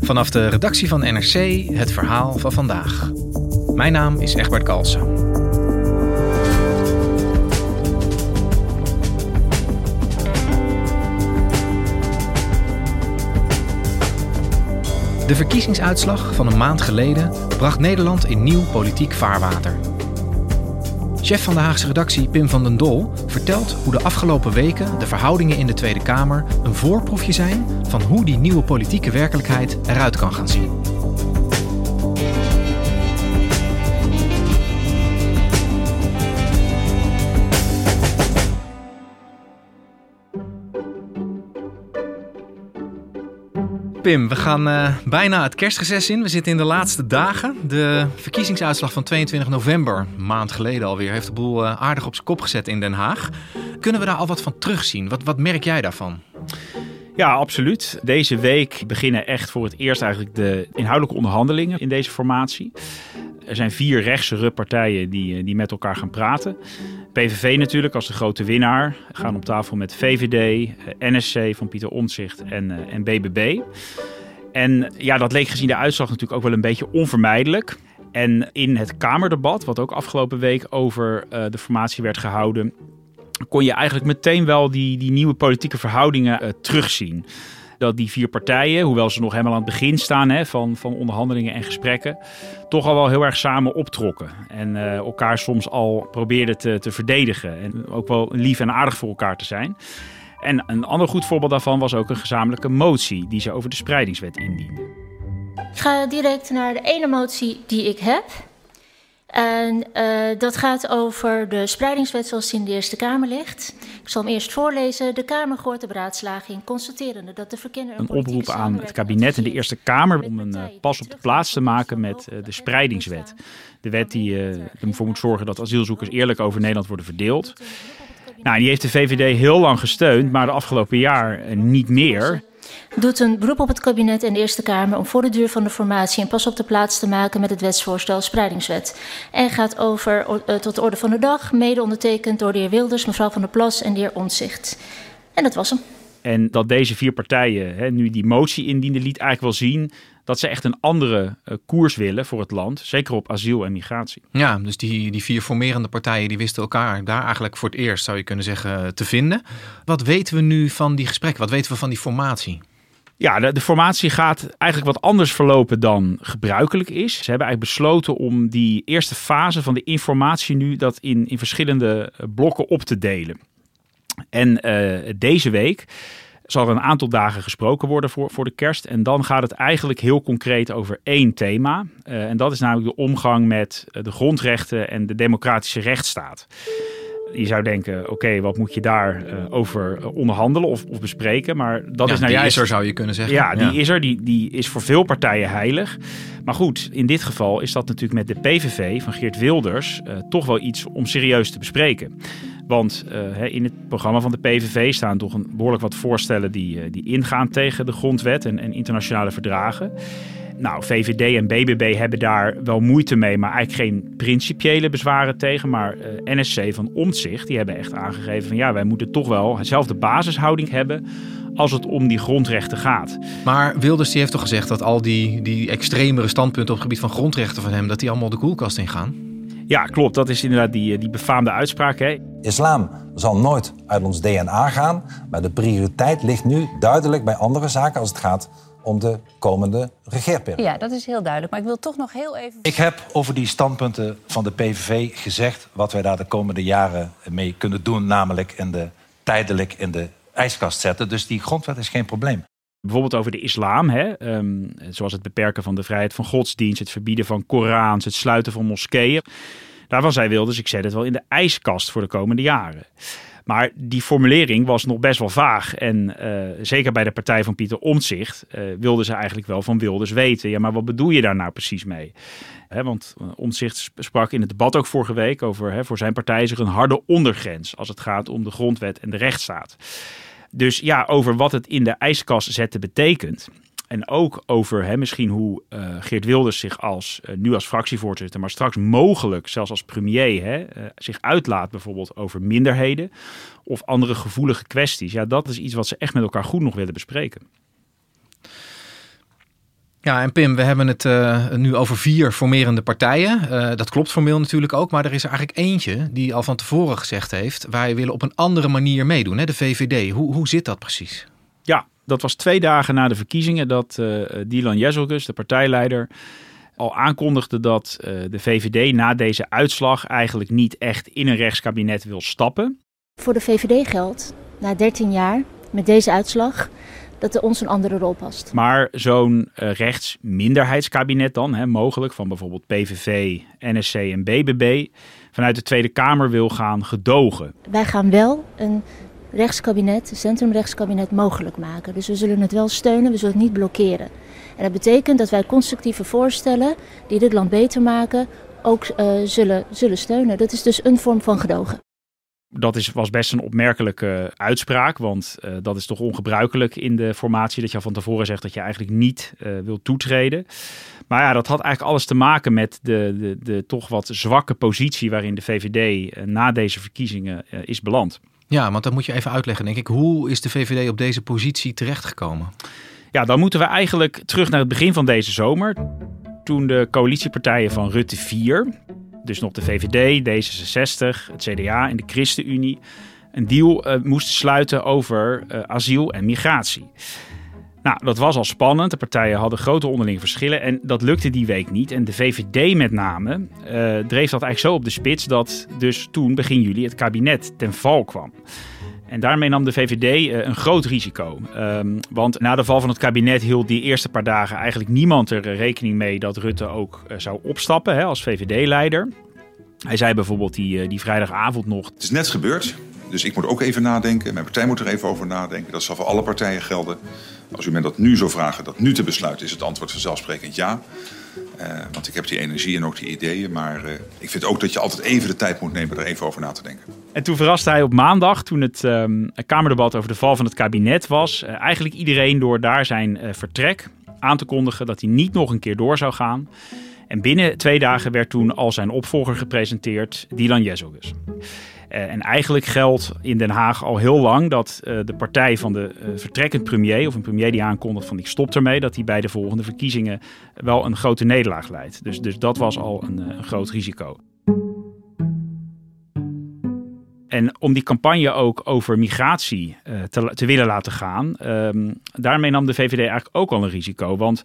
Vanaf de redactie van NRC het verhaal van vandaag. Mijn naam is Egbert Kalsen. De verkiezingsuitslag van een maand geleden bracht Nederland in nieuw politiek vaarwater. Chef van de Haagse redactie Pim van den Dol vertelt hoe de afgelopen weken de verhoudingen in de Tweede Kamer een voorproefje zijn van hoe die nieuwe politieke werkelijkheid eruit kan gaan zien. Pim, we gaan uh, bijna het kerstreces in. We zitten in de laatste dagen. De verkiezingsuitslag van 22 november, een maand geleden alweer, heeft de boel uh, aardig op zijn kop gezet in Den Haag. Kunnen we daar al wat van terugzien? Wat, wat merk jij daarvan? Ja, absoluut. Deze week beginnen echt voor het eerst eigenlijk de inhoudelijke onderhandelingen in deze formatie. Er zijn vier rechtse partijen die, die met elkaar gaan praten. PVV natuurlijk als de grote winnaar. Gaan op tafel met VVD, NSC van Pieter Omtzigt en, uh, en BBB. En ja, dat leek gezien de uitslag natuurlijk ook wel een beetje onvermijdelijk. En in het Kamerdebat, wat ook afgelopen week over uh, de formatie werd gehouden, kon je eigenlijk meteen wel die, die nieuwe politieke verhoudingen terugzien dat die vier partijen, hoewel ze nog helemaal aan het begin staan hè, van, van onderhandelingen en gesprekken, toch al wel heel erg samen optrokken. En uh, elkaar soms al probeerden te, te verdedigen. En ook wel lief en aardig voor elkaar te zijn. En een ander goed voorbeeld daarvan was ook een gezamenlijke motie die ze over de spreidingswet indienden. Ik ga direct naar de ene motie die ik heb. En uh, dat gaat over de spreidingswet zoals die in de Eerste Kamer ligt. Ik zal hem eerst voorlezen. De Kamer hoort de beraadslaging, constaterende dat de verkenner... Een oproep aan het kabinet en de Eerste Kamer om een uh, pas op de plaats te maken met uh, de spreidingswet. De wet die ervoor moet zorgen dat asielzoekers eerlijk over Nederland worden verdeeld. Nou, die heeft de VVD heel lang gesteund, maar de afgelopen jaar niet meer doet een beroep op het kabinet en de Eerste Kamer om voor de duur van de formatie een pas op de plaats te maken met het wetsvoorstel Spreidingswet. En gaat over uh, tot de orde van de dag, mede ondertekend door de heer Wilders, mevrouw Van der Plas en de heer Omtzigt. En dat was hem. En dat deze vier partijen hè, nu die motie indienden, liet eigenlijk wel zien dat ze echt een andere uh, koers willen voor het land. Zeker op asiel en migratie. Ja, dus die, die vier formerende partijen die wisten elkaar daar eigenlijk voor het eerst, zou je kunnen zeggen, te vinden. Wat weten we nu van die gesprekken? Wat weten we van die formatie? Ja, de, formatie gaat eigenlijk wat anders verlopen dan gebruikelijk is. Ze hebben eigenlijk besloten om die eerste fase van de informatie nu dat in, in verschillende blokken op te delen. En uh, deze week zal er een aantal dagen gesproken worden voor, voor de kerst. En dan gaat het eigenlijk heel concreet over één thema. Uh, en dat is namelijk de omgang met de grondrechten en de democratische rechtsstaat. Je zou denken, oké, okay, wat moet je daar uh, over onderhandelen of, of, bespreken? Maar dat ja, is nou die juist... is er, zou je kunnen zeggen. Ja, die ja. is er. Die, die is voor veel partijen heilig. Maar goed, in dit geval is dat natuurlijk met de PVV van Geert Wilders uh, toch wel iets om serieus te bespreken. Want uh, in het programma van de PVV staan toch een behoorlijk wat voorstellen die, die ingaan tegen de grondwet en, en internationale verdragen. Nou, VVD en BBB hebben daar wel moeite mee, maar eigenlijk geen principiële bezwaren tegen. Maar uh, NSC van Omtzigt, die hebben echt aangegeven van ja, wij moeten toch wel dezelfde basishouding hebben als het om die grondrechten gaat. Maar Wilders die heeft toch gezegd dat al die, die extremere standpunten op het gebied van grondrechten van hem, dat die allemaal de koelkast ingaan? Ja, klopt. Dat is inderdaad die, die befaamde uitspraak. Hè? Islam zal nooit uit ons DNA gaan, maar de prioriteit ligt nu duidelijk bij andere zaken als het gaat om de komende regeerperiode. Ja, dat is heel duidelijk. Maar ik wil toch nog heel even... Ik heb over die standpunten van de PVV gezegd... wat wij daar de komende jaren mee kunnen doen... namelijk in de, tijdelijk in de ijskast zetten. Dus die grondwet is geen probleem. Bijvoorbeeld over de islam, hè? Um, zoals het beperken van de vrijheid van godsdienst... het verbieden van Korans, het sluiten van moskeeën. Daarvan zei Wilders, ik zet het wel in de ijskast voor de komende jaren. Maar die formulering was nog best wel vaag. En uh, zeker bij de partij van Pieter Omtzigt uh, wilden ze eigenlijk wel van Wilders weten. Ja, maar wat bedoel je daar nou precies mee? Want Omtzigt sprak in het debat ook vorige week over... Voor zijn partij er een harde ondergrens als het gaat om de grondwet en de rechtsstaat. Dus ja, over wat het in de ijskast zetten betekent... En ook over hè, misschien hoe uh, Geert Wilders zich als, uh, nu als fractievoorzitter, maar straks mogelijk zelfs als premier hè, uh, zich uitlaat bijvoorbeeld over minderheden of andere gevoelige kwesties. Ja, dat is iets wat ze echt met elkaar goed nog willen bespreken. Ja, en Pim, we hebben het uh, nu over vier formerende partijen. Uh, dat klopt formeel natuurlijk ook, maar er is er eigenlijk eentje die al van tevoren gezegd heeft: wij willen op een andere manier meedoen, hè, de VVD. Hoe, hoe zit dat precies? Ja, dat was twee dagen na de verkiezingen dat uh, Dylan Jezelgus, de partijleider, al aankondigde dat uh, de VVD na deze uitslag eigenlijk niet echt in een rechtskabinet wil stappen. Voor de VVD geldt, na 13 jaar, met deze uitslag, dat er ons een andere rol past. Maar zo'n uh, rechtsminderheidskabinet dan, hè, mogelijk van bijvoorbeeld PVV, NSC en BBB, vanuit de Tweede Kamer wil gaan gedogen. Wij gaan wel een rechtskabinet, centrumrechtskabinet, mogelijk maken. Dus we zullen het wel steunen, we zullen het niet blokkeren. En dat betekent dat wij constructieve voorstellen die dit land beter maken, ook uh, zullen, zullen steunen. Dat is dus een vorm van gedogen. Dat is, was best een opmerkelijke uitspraak, want uh, dat is toch ongebruikelijk in de formatie dat je van tevoren zegt dat je eigenlijk niet uh, wilt toetreden. Maar ja, dat had eigenlijk alles te maken met de, de, de toch wat zwakke positie waarin de VVD na deze verkiezingen is beland. Ja, want dat moet je even uitleggen, denk ik. Hoe is de VVD op deze positie terechtgekomen? Ja, dan moeten we eigenlijk terug naar het begin van deze zomer. Toen de coalitiepartijen van Rutte 4, dus nog de VVD, D66, het CDA en de ChristenUnie, een deal uh, moesten sluiten over uh, asiel en migratie. Nou, dat was al spannend. De partijen hadden grote onderlinge verschillen en dat lukte die week niet. En de VVD met name uh, dreef dat eigenlijk zo op de spits dat dus toen begin juli het kabinet ten val kwam. En daarmee nam de VVD uh, een groot risico. Um, want na de val van het kabinet hield die eerste paar dagen eigenlijk niemand er rekening mee dat Rutte ook zou opstappen hè, als VVD-leider. Hij zei bijvoorbeeld die, die vrijdagavond nog. Het is net gebeurd. Dus ik moet ook even nadenken. Mijn partij moet er even over nadenken. Dat zal voor alle partijen gelden. Als u mij dat nu zou vragen, dat nu te besluiten, is het antwoord vanzelfsprekend ja. Uh, want ik heb die energie en ook die ideeën. Maar uh, ik vind ook dat je altijd even de tijd moet nemen er even over na te denken. En toen verraste hij op maandag, toen het um, Kamerdebat over de val van het kabinet was, uh, eigenlijk iedereen door daar zijn vertrek aan te kondigen dat hij niet nog een keer door zou gaan. En binnen twee dagen werd toen al zijn opvolger gepresenteerd, Dylan Jezelgus. Uh, en eigenlijk geldt in Den Haag al heel lang dat uh, de partij van de uh, vertrekkend premier, of een premier die aankondigt van ik stop ermee, dat die bij de volgende verkiezingen wel een grote nederlaag leidt. Dus, dus dat was al een, groot risico. En om die campagne ook over migratie te, willen laten gaan, um, daarmee nam de VVD eigenlijk ook al een risico. Want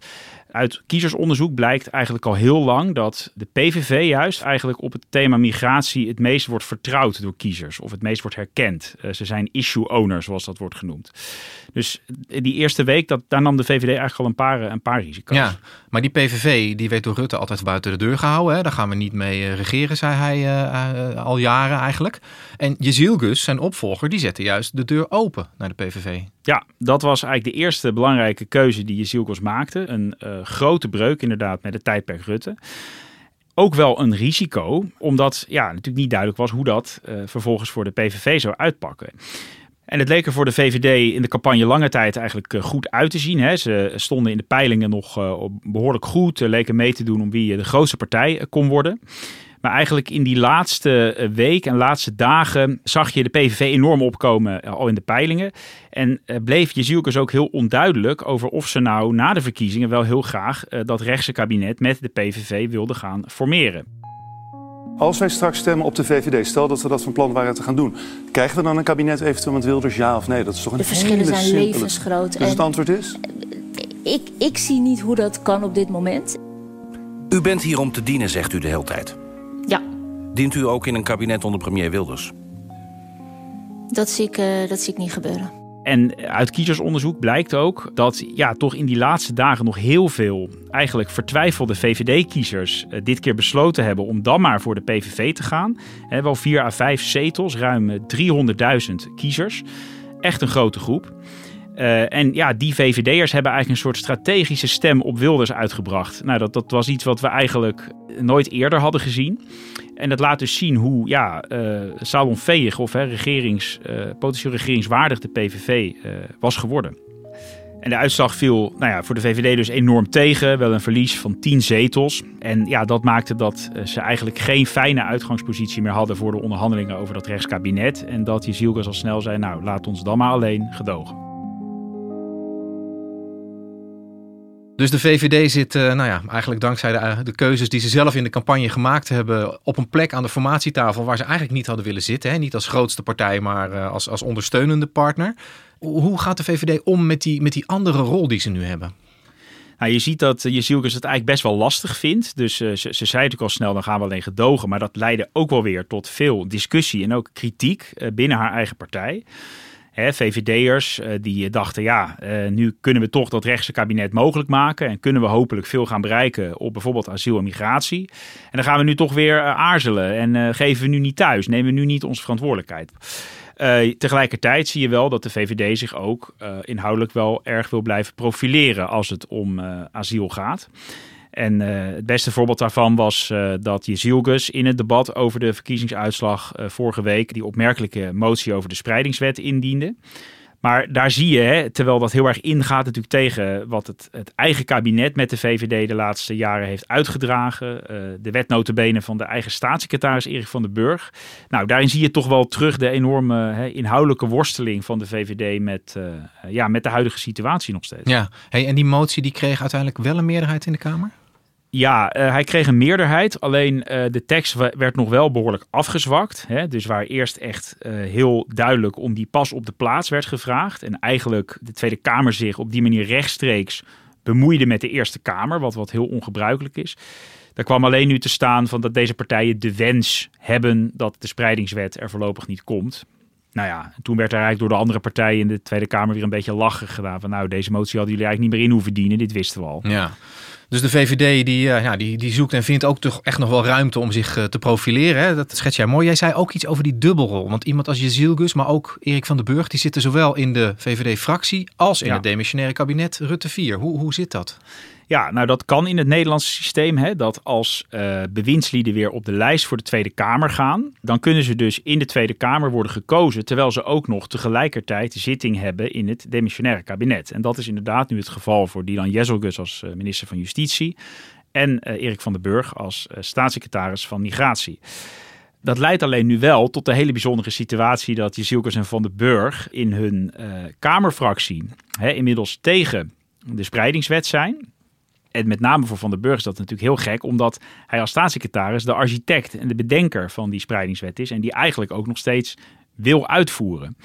uit kiezersonderzoek blijkt eigenlijk al heel lang dat de PVV juist eigenlijk op het thema migratie het meest wordt vertrouwd door kiezers. Of het meest wordt herkend. Uh, ze zijn issue owners, zoals dat wordt genoemd. Dus die eerste week, dat, daar nam de VVD eigenlijk al een paar, een paar risico's. Ja, maar die PVV die werd door Rutte altijd buiten de deur gehouden. Hè? Daar gaan we niet mee uh, regeren, zei hij uh, al jaren eigenlijk. En Jezielgus, zijn opvolger, die zette juist de deur open naar de PVV. Ja, dat was eigenlijk de eerste belangrijke keuze die Jezielgus maakte. Een uh, grote breuk inderdaad met het tijdperk Rutte. Ook wel een risico, omdat ja, natuurlijk niet duidelijk was hoe dat uh, vervolgens voor de PVV zou uitpakken. En het leek er voor de VVD in de campagne lange tijd eigenlijk goed uit te zien. Hè. Ze stonden in de peilingen nog uh, behoorlijk goed, leken mee te doen om wie de grootste partij kon worden. Maar eigenlijk in die laatste week en laatste dagen zag je de PVV enorm opkomen al in de peilingen. En bleef Jezielkes ook heel onduidelijk over of ze nou na de verkiezingen wel heel graag dat rechtse kabinet met de PVV wilden gaan formeren. Als wij straks stemmen op de VVD, stel dat we dat van plan waren te gaan doen, krijgen we dan een kabinet eventueel met Wilders, ja of nee? Dat is toch een de verschillen hele zijn simpele... levensgroot. Dus het antwoord is? Ik, ik zie niet hoe dat kan op dit moment. U bent hier om te dienen, zegt u de hele tijd. Ja. Dient u ook in een kabinet onder premier Wilders? Dat zie ik, uh, dat zie ik niet gebeuren. En uit kiezersonderzoek blijkt ook dat ja, toch in die laatste dagen nog heel veel eigenlijk vertwijfelde VVD-kiezers uh, dit keer besloten hebben om dan maar voor de PVV te gaan. He, wel 4 à 5 zetels, ruim 300.000 kiezers. Echt een grote groep. Uh, en ja, die VVD'ers hebben eigenlijk een soort strategische stem op Wilders uitgebracht. Nou, dat, dat was iets wat we eigenlijk nooit eerder hadden gezien. En dat laat dus zien hoe ja, uh, salonveeg of regerings, uh, potentieel regeringswaardig de PVV was geworden. En de uitslag viel nou ja, voor de VVD dus enorm tegen. Wel een verlies van 10 zetels. En ja, dat maakte dat ze eigenlijk geen fijne uitgangspositie meer hadden voor de onderhandelingen over dat rechtskabinet. En dat Jezielgas al snel zei, nou laat ons dan maar alleen gedogen. Dus de VVD zit, uh, nou ja, eigenlijk dankzij de, de, keuzes die ze zelf in de campagne gemaakt hebben, op een plek aan de formatietafel waar ze eigenlijk niet hadden willen zitten. Hè? Niet als grootste partij, maar uh, als, als ondersteunende partner. Hoe gaat de VVD om met die, met die andere rol die ze nu hebben? Nou, je ziet dat Jezielkes het eigenlijk best wel lastig vindt. Dus ze, ze zei natuurlijk al snel, dan gaan we alleen gedogen. Maar dat leidde ook wel weer tot veel discussie en ook kritiek binnen haar eigen partij. VVD'ers uh, die dachten, ja, uh, nu kunnen we toch dat rechtse kabinet mogelijk maken. En kunnen we hopelijk veel gaan bereiken op bijvoorbeeld asiel en migratie. En dan gaan we nu toch weer uh, aarzelen en geven we nu niet thuis. Nemen we nu niet onze verantwoordelijkheid. tegelijkertijd zie je wel dat de VVD zich ook inhoudelijk wel erg wil blijven profileren als het om asiel gaat. En uh, het beste voorbeeld daarvan was uh, dat Jezielgus in het debat over de verkiezingsuitslag uh, vorige week die opmerkelijke motie over de spreidingswet indiende. Maar daar zie je, hè, terwijl dat heel erg ingaat natuurlijk tegen wat het, het eigen kabinet met de VVD de laatste jaren heeft uitgedragen. de wetnotenbenen van de eigen staatssecretaris Erik van den Burg. Nou, daarin zie je toch wel terug de enorme hè, inhoudelijke worsteling van de VVD met, ja, met de huidige situatie nog steeds. Ja, hey, en die motie die kreeg uiteindelijk wel een meerderheid in de Kamer? Ja, uh, hij kreeg een meerderheid. Alleen uh, de tekst werd nog wel behoorlijk afgezwakt. Hè? Dus waar eerst echt uh, heel duidelijk om die pas op de plaats werd gevraagd. En eigenlijk de Tweede Kamer zich op die manier rechtstreeks bemoeide met de Eerste Kamer. Wat, wat heel ongebruikelijk is. Daar kwam alleen nu te staan van dat deze partijen de wens hebben dat de spreidingswet er voorlopig niet komt. Nou ja, toen werd er eigenlijk door de andere partijen in de Tweede Kamer weer een beetje lachen gedaan. Van nou, deze motie hadden jullie eigenlijk niet meer in hoeven dienen. Dit wisten we al. Ja. Dus de VVD die, uh, ja, die, die zoekt en vindt ook toch echt nog wel ruimte om zich uh, te profileren. Hè? Dat schets jij mooi. Jij zei ook iets over die dubbelrol. Want iemand als Jezielgus, maar ook Erik van den Burg... die zitten zowel in de VVD-fractie als in ja. het demissionaire kabinet Rutte 4. Hoe, hoe zit dat? Ja, nou dat kan in het Nederlandse systeem. Hè, dat als uh, bewindslieden weer op de lijst voor de Tweede Kamer gaan, dan kunnen ze dus in de Tweede Kamer worden gekozen, terwijl ze ook nog tegelijkertijd zitting hebben in het demissionaire kabinet. En dat is inderdaad nu het geval voor Dylan Jezelgus als uh, minister van Justitie en uh, Erik van den Burg als staatssecretaris van Migratie. Dat leidt alleen nu wel tot de hele bijzondere situatie dat Jezielkes en Van den Burg in hun Kamerfractie hè, inmiddels tegen de spreidingswet zijn. En met name voor Van der Burg is dat natuurlijk heel gek, omdat hij als staatssecretaris de architect en de bedenker van die spreidingswet is. En die eigenlijk ook nog steeds wil uitvoeren.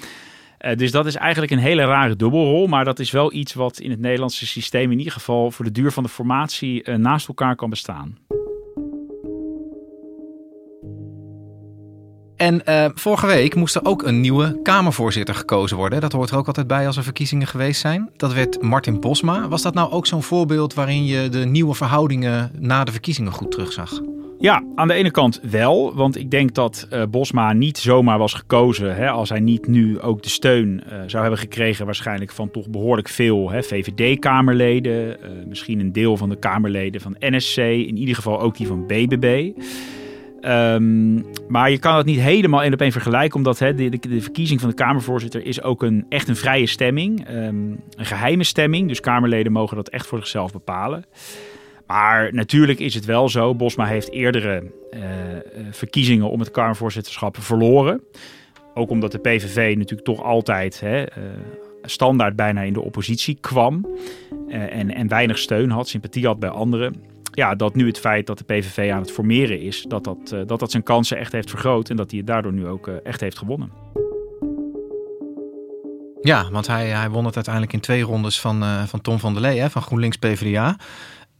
Uh, dus dat is eigenlijk een hele rare dubbelrol. Maar dat is wel iets wat in het Nederlandse systeem in ieder geval voor de duur van de formatie uh, naast elkaar kan bestaan. En uh, vorige week moest er ook een nieuwe Kamervoorzitter gekozen worden. Dat hoort er ook altijd bij als er verkiezingen geweest zijn. Dat werd Martin Bosma. Was dat nou ook zo'n voorbeeld waarin je de nieuwe verhoudingen na de verkiezingen goed terugzag? Ja, aan de ene kant wel. Want ik denk dat uh, Bosma niet zomaar was gekozen. Hè, als hij niet nu ook de steun uh, zou hebben gekregen, waarschijnlijk van toch behoorlijk veel VVD-Kamerleden. misschien een deel van de Kamerleden van NSC. In ieder geval ook die van BBB. Um, maar je kan het niet helemaal één op één vergelijken, omdat de, de, verkiezing van de Kamervoorzitter is ook een, echt een vrije stemming. Um, een geheime stemming, dus Kamerleden mogen dat echt voor zichzelf bepalen. Maar natuurlijk is het wel zo, Bosma heeft eerdere uh, verkiezingen om het Kamervoorzitterschap verloren. Ook omdat de PVV natuurlijk toch altijd uh, standaard bijna in de oppositie kwam. en, en weinig steun had, sympathie had bij anderen ja, dat nu het feit dat de PVV aan het formeren is, dat dat, uh, dat, dat zijn kansen echt heeft vergroot en dat hij het daardoor nu ook uh, echt heeft gewonnen. Ja, want hij, hij won het uiteindelijk in twee rondes van, uh, van Tom van der Lee, hè, van GroenLinks PvdA.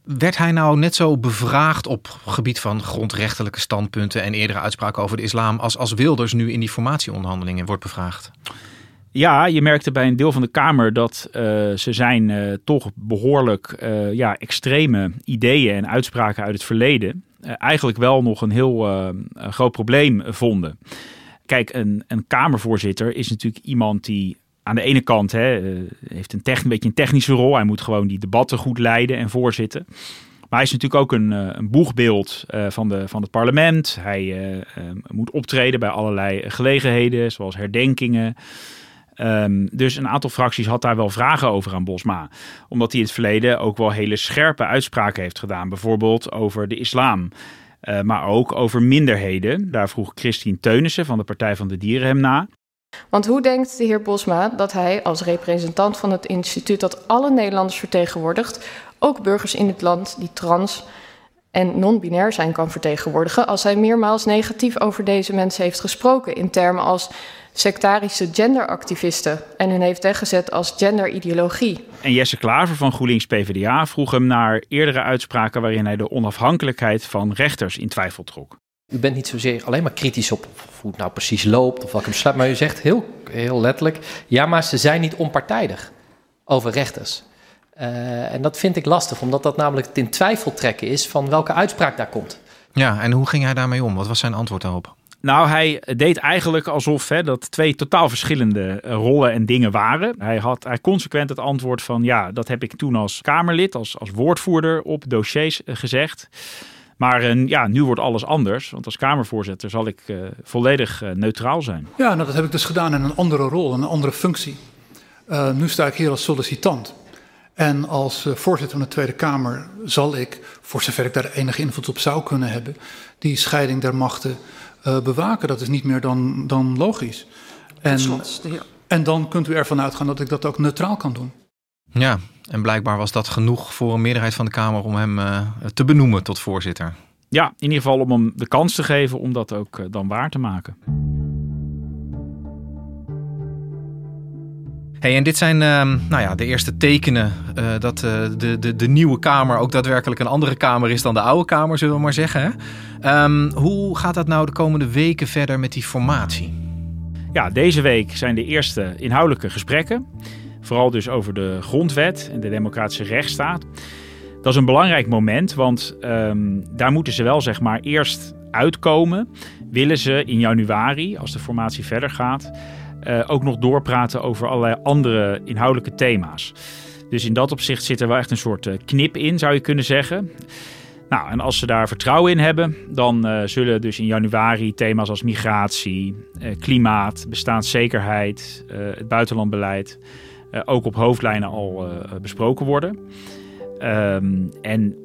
Werd hij nou net zo bevraagd op gebied van grondrechtelijke standpunten en eerdere uitspraken over de islam als, als Wilders nu in die formatieonderhandelingen wordt bevraagd? Ja, je merkte bij een deel van de Kamer dat uh, ze zijn uh, toch behoorlijk uh, ja, extreme ideeën en uitspraken uit het verleden eigenlijk wel nog een heel groot probleem vonden. Kijk, een, een Kamervoorzitter is natuurlijk iemand die aan de ene kant hè, heeft een, een beetje een technische rol. Hij moet gewoon die debatten goed leiden en voorzitten. Maar hij is natuurlijk ook een, een boegbeeld van, de, van het parlement. Hij moet optreden bij allerlei gelegenheden, zoals herdenkingen. Um, dus een aantal fracties had daar wel vragen over aan Bosma. Omdat hij in het verleden ook wel hele scherpe uitspraken heeft gedaan. Bijvoorbeeld over de islam. Uh, maar ook over minderheden. Daar vroeg Christine Teunissen van de Partij van de Dieren hem na. Want hoe denkt de heer Bosma dat hij als representant van het instituut dat alle Nederlanders vertegenwoordigt, ook burgers in het land die trans en non-binair zijn kan vertegenwoordigen, als hij meermaals negatief over deze mensen heeft gesproken in termen als sectarische genderactivisten en hen heeft weggezet als genderideologie. En Jesse Klaver van GroenLinks PvdA vroeg hem naar eerdere uitspraken waarin hij de onafhankelijkheid van rechters in twijfel trok. U bent niet zozeer alleen maar kritisch op hoe het nou precies loopt of welke besluit, maar u zegt heel, heel letterlijk, ja, maar ze zijn niet onpartijdig over rechters. Uh, en dat vind ik lastig, omdat dat namelijk het in twijfel trekken is van welke uitspraak daar komt. Ja, en hoe ging hij daarmee om? Wat was zijn antwoord daarop? Nou, hij deed eigenlijk alsof hè, dat twee totaal verschillende eh, rollen en dingen waren. Hij had hij consequent het antwoord van ja, dat heb ik toen als Kamerlid, als, als woordvoerder op dossiers eh, gezegd. Maar uh, ja, nu wordt alles anders. Want als Kamervoorzitter zal ik volledig neutraal zijn. Ja, nou, dat heb ik dus gedaan in een andere rol, een andere functie. nu sta ik hier als sollicitant. En als voorzitter van de Tweede Kamer zal ik, voor zover ik daar enige invloed op zou kunnen hebben, die scheiding der machten uh, bewaken. Dat is niet meer dan, dan logisch. En, en dan kunt u ervan uitgaan dat ik dat ook neutraal kan doen. Ja, en blijkbaar was dat genoeg voor een meerderheid van de Kamer om hem uh, te benoemen tot voorzitter. Ja, in ieder geval om hem de kans te geven om dat ook uh, dan waar te maken. Hey, en dit zijn uh, nou ja, de eerste tekenen uh, dat uh, de, de, de nieuwe Kamer ook daadwerkelijk een andere Kamer is dan de oude Kamer, zullen we maar zeggen. Hè? Um, hoe gaat dat nou de komende weken verder met die formatie? Ja, deze week zijn de eerste inhoudelijke gesprekken. Vooral dus over de grondwet en de democratische rechtsstaat. Dat is een belangrijk moment, want um, daar moeten ze wel zeg maar eerst uitkomen. Willen ze in januari, als de formatie verder gaat, uh, ook nog doorpraten over allerlei andere inhoudelijke thema's. Dus in dat opzicht zit er wel echt een soort uh, knip in, zou je kunnen zeggen. Nou, en als ze daar vertrouwen in hebben, dan uh, zullen dus in januari thema's als migratie, klimaat, bestaanszekerheid, het buitenlandbeleid ook op hoofdlijnen al besproken worden. Um, en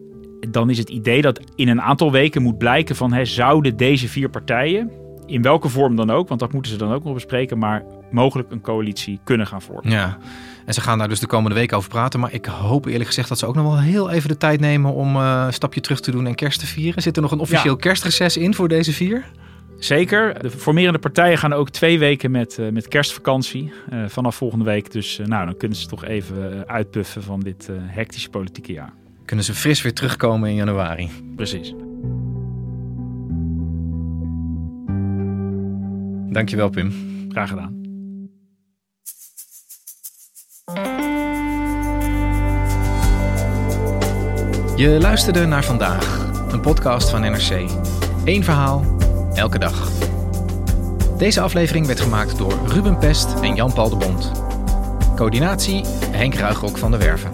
dan is het idee dat in een aantal weken moet blijken van zouden deze vier partijen in welke vorm dan ook, want dat moeten ze dan ook nog bespreken, maar mogelijk een coalitie kunnen gaan vormen. Ja, en ze gaan daar dus de komende week over praten. Maar ik hoop eerlijk gezegd dat ze ook nog wel heel even de tijd nemen om uh, een stapje terug te doen en kerst te vieren. Zit er nog een officieel ja. kerstreces in voor deze vier? Zeker. De formerende partijen gaan ook twee weken met, uh, met kerstvakantie uh, vanaf volgende week. Dus nou, dan kunnen ze toch even uitpuffen van dit hectische politieke jaar. Kunnen ze fris weer terugkomen in januari. Precies. Dankjewel, Pim. Graag gedaan. Je luisterde naar vandaag, een podcast van NRC. Eén verhaal, elke dag. Deze aflevering werd gemaakt door Ruben Pest en Jan-Paul de Bond. Coördinatie Henk Ruigrok van de Werven.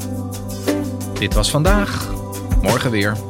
Dit was vandaag, morgen weer.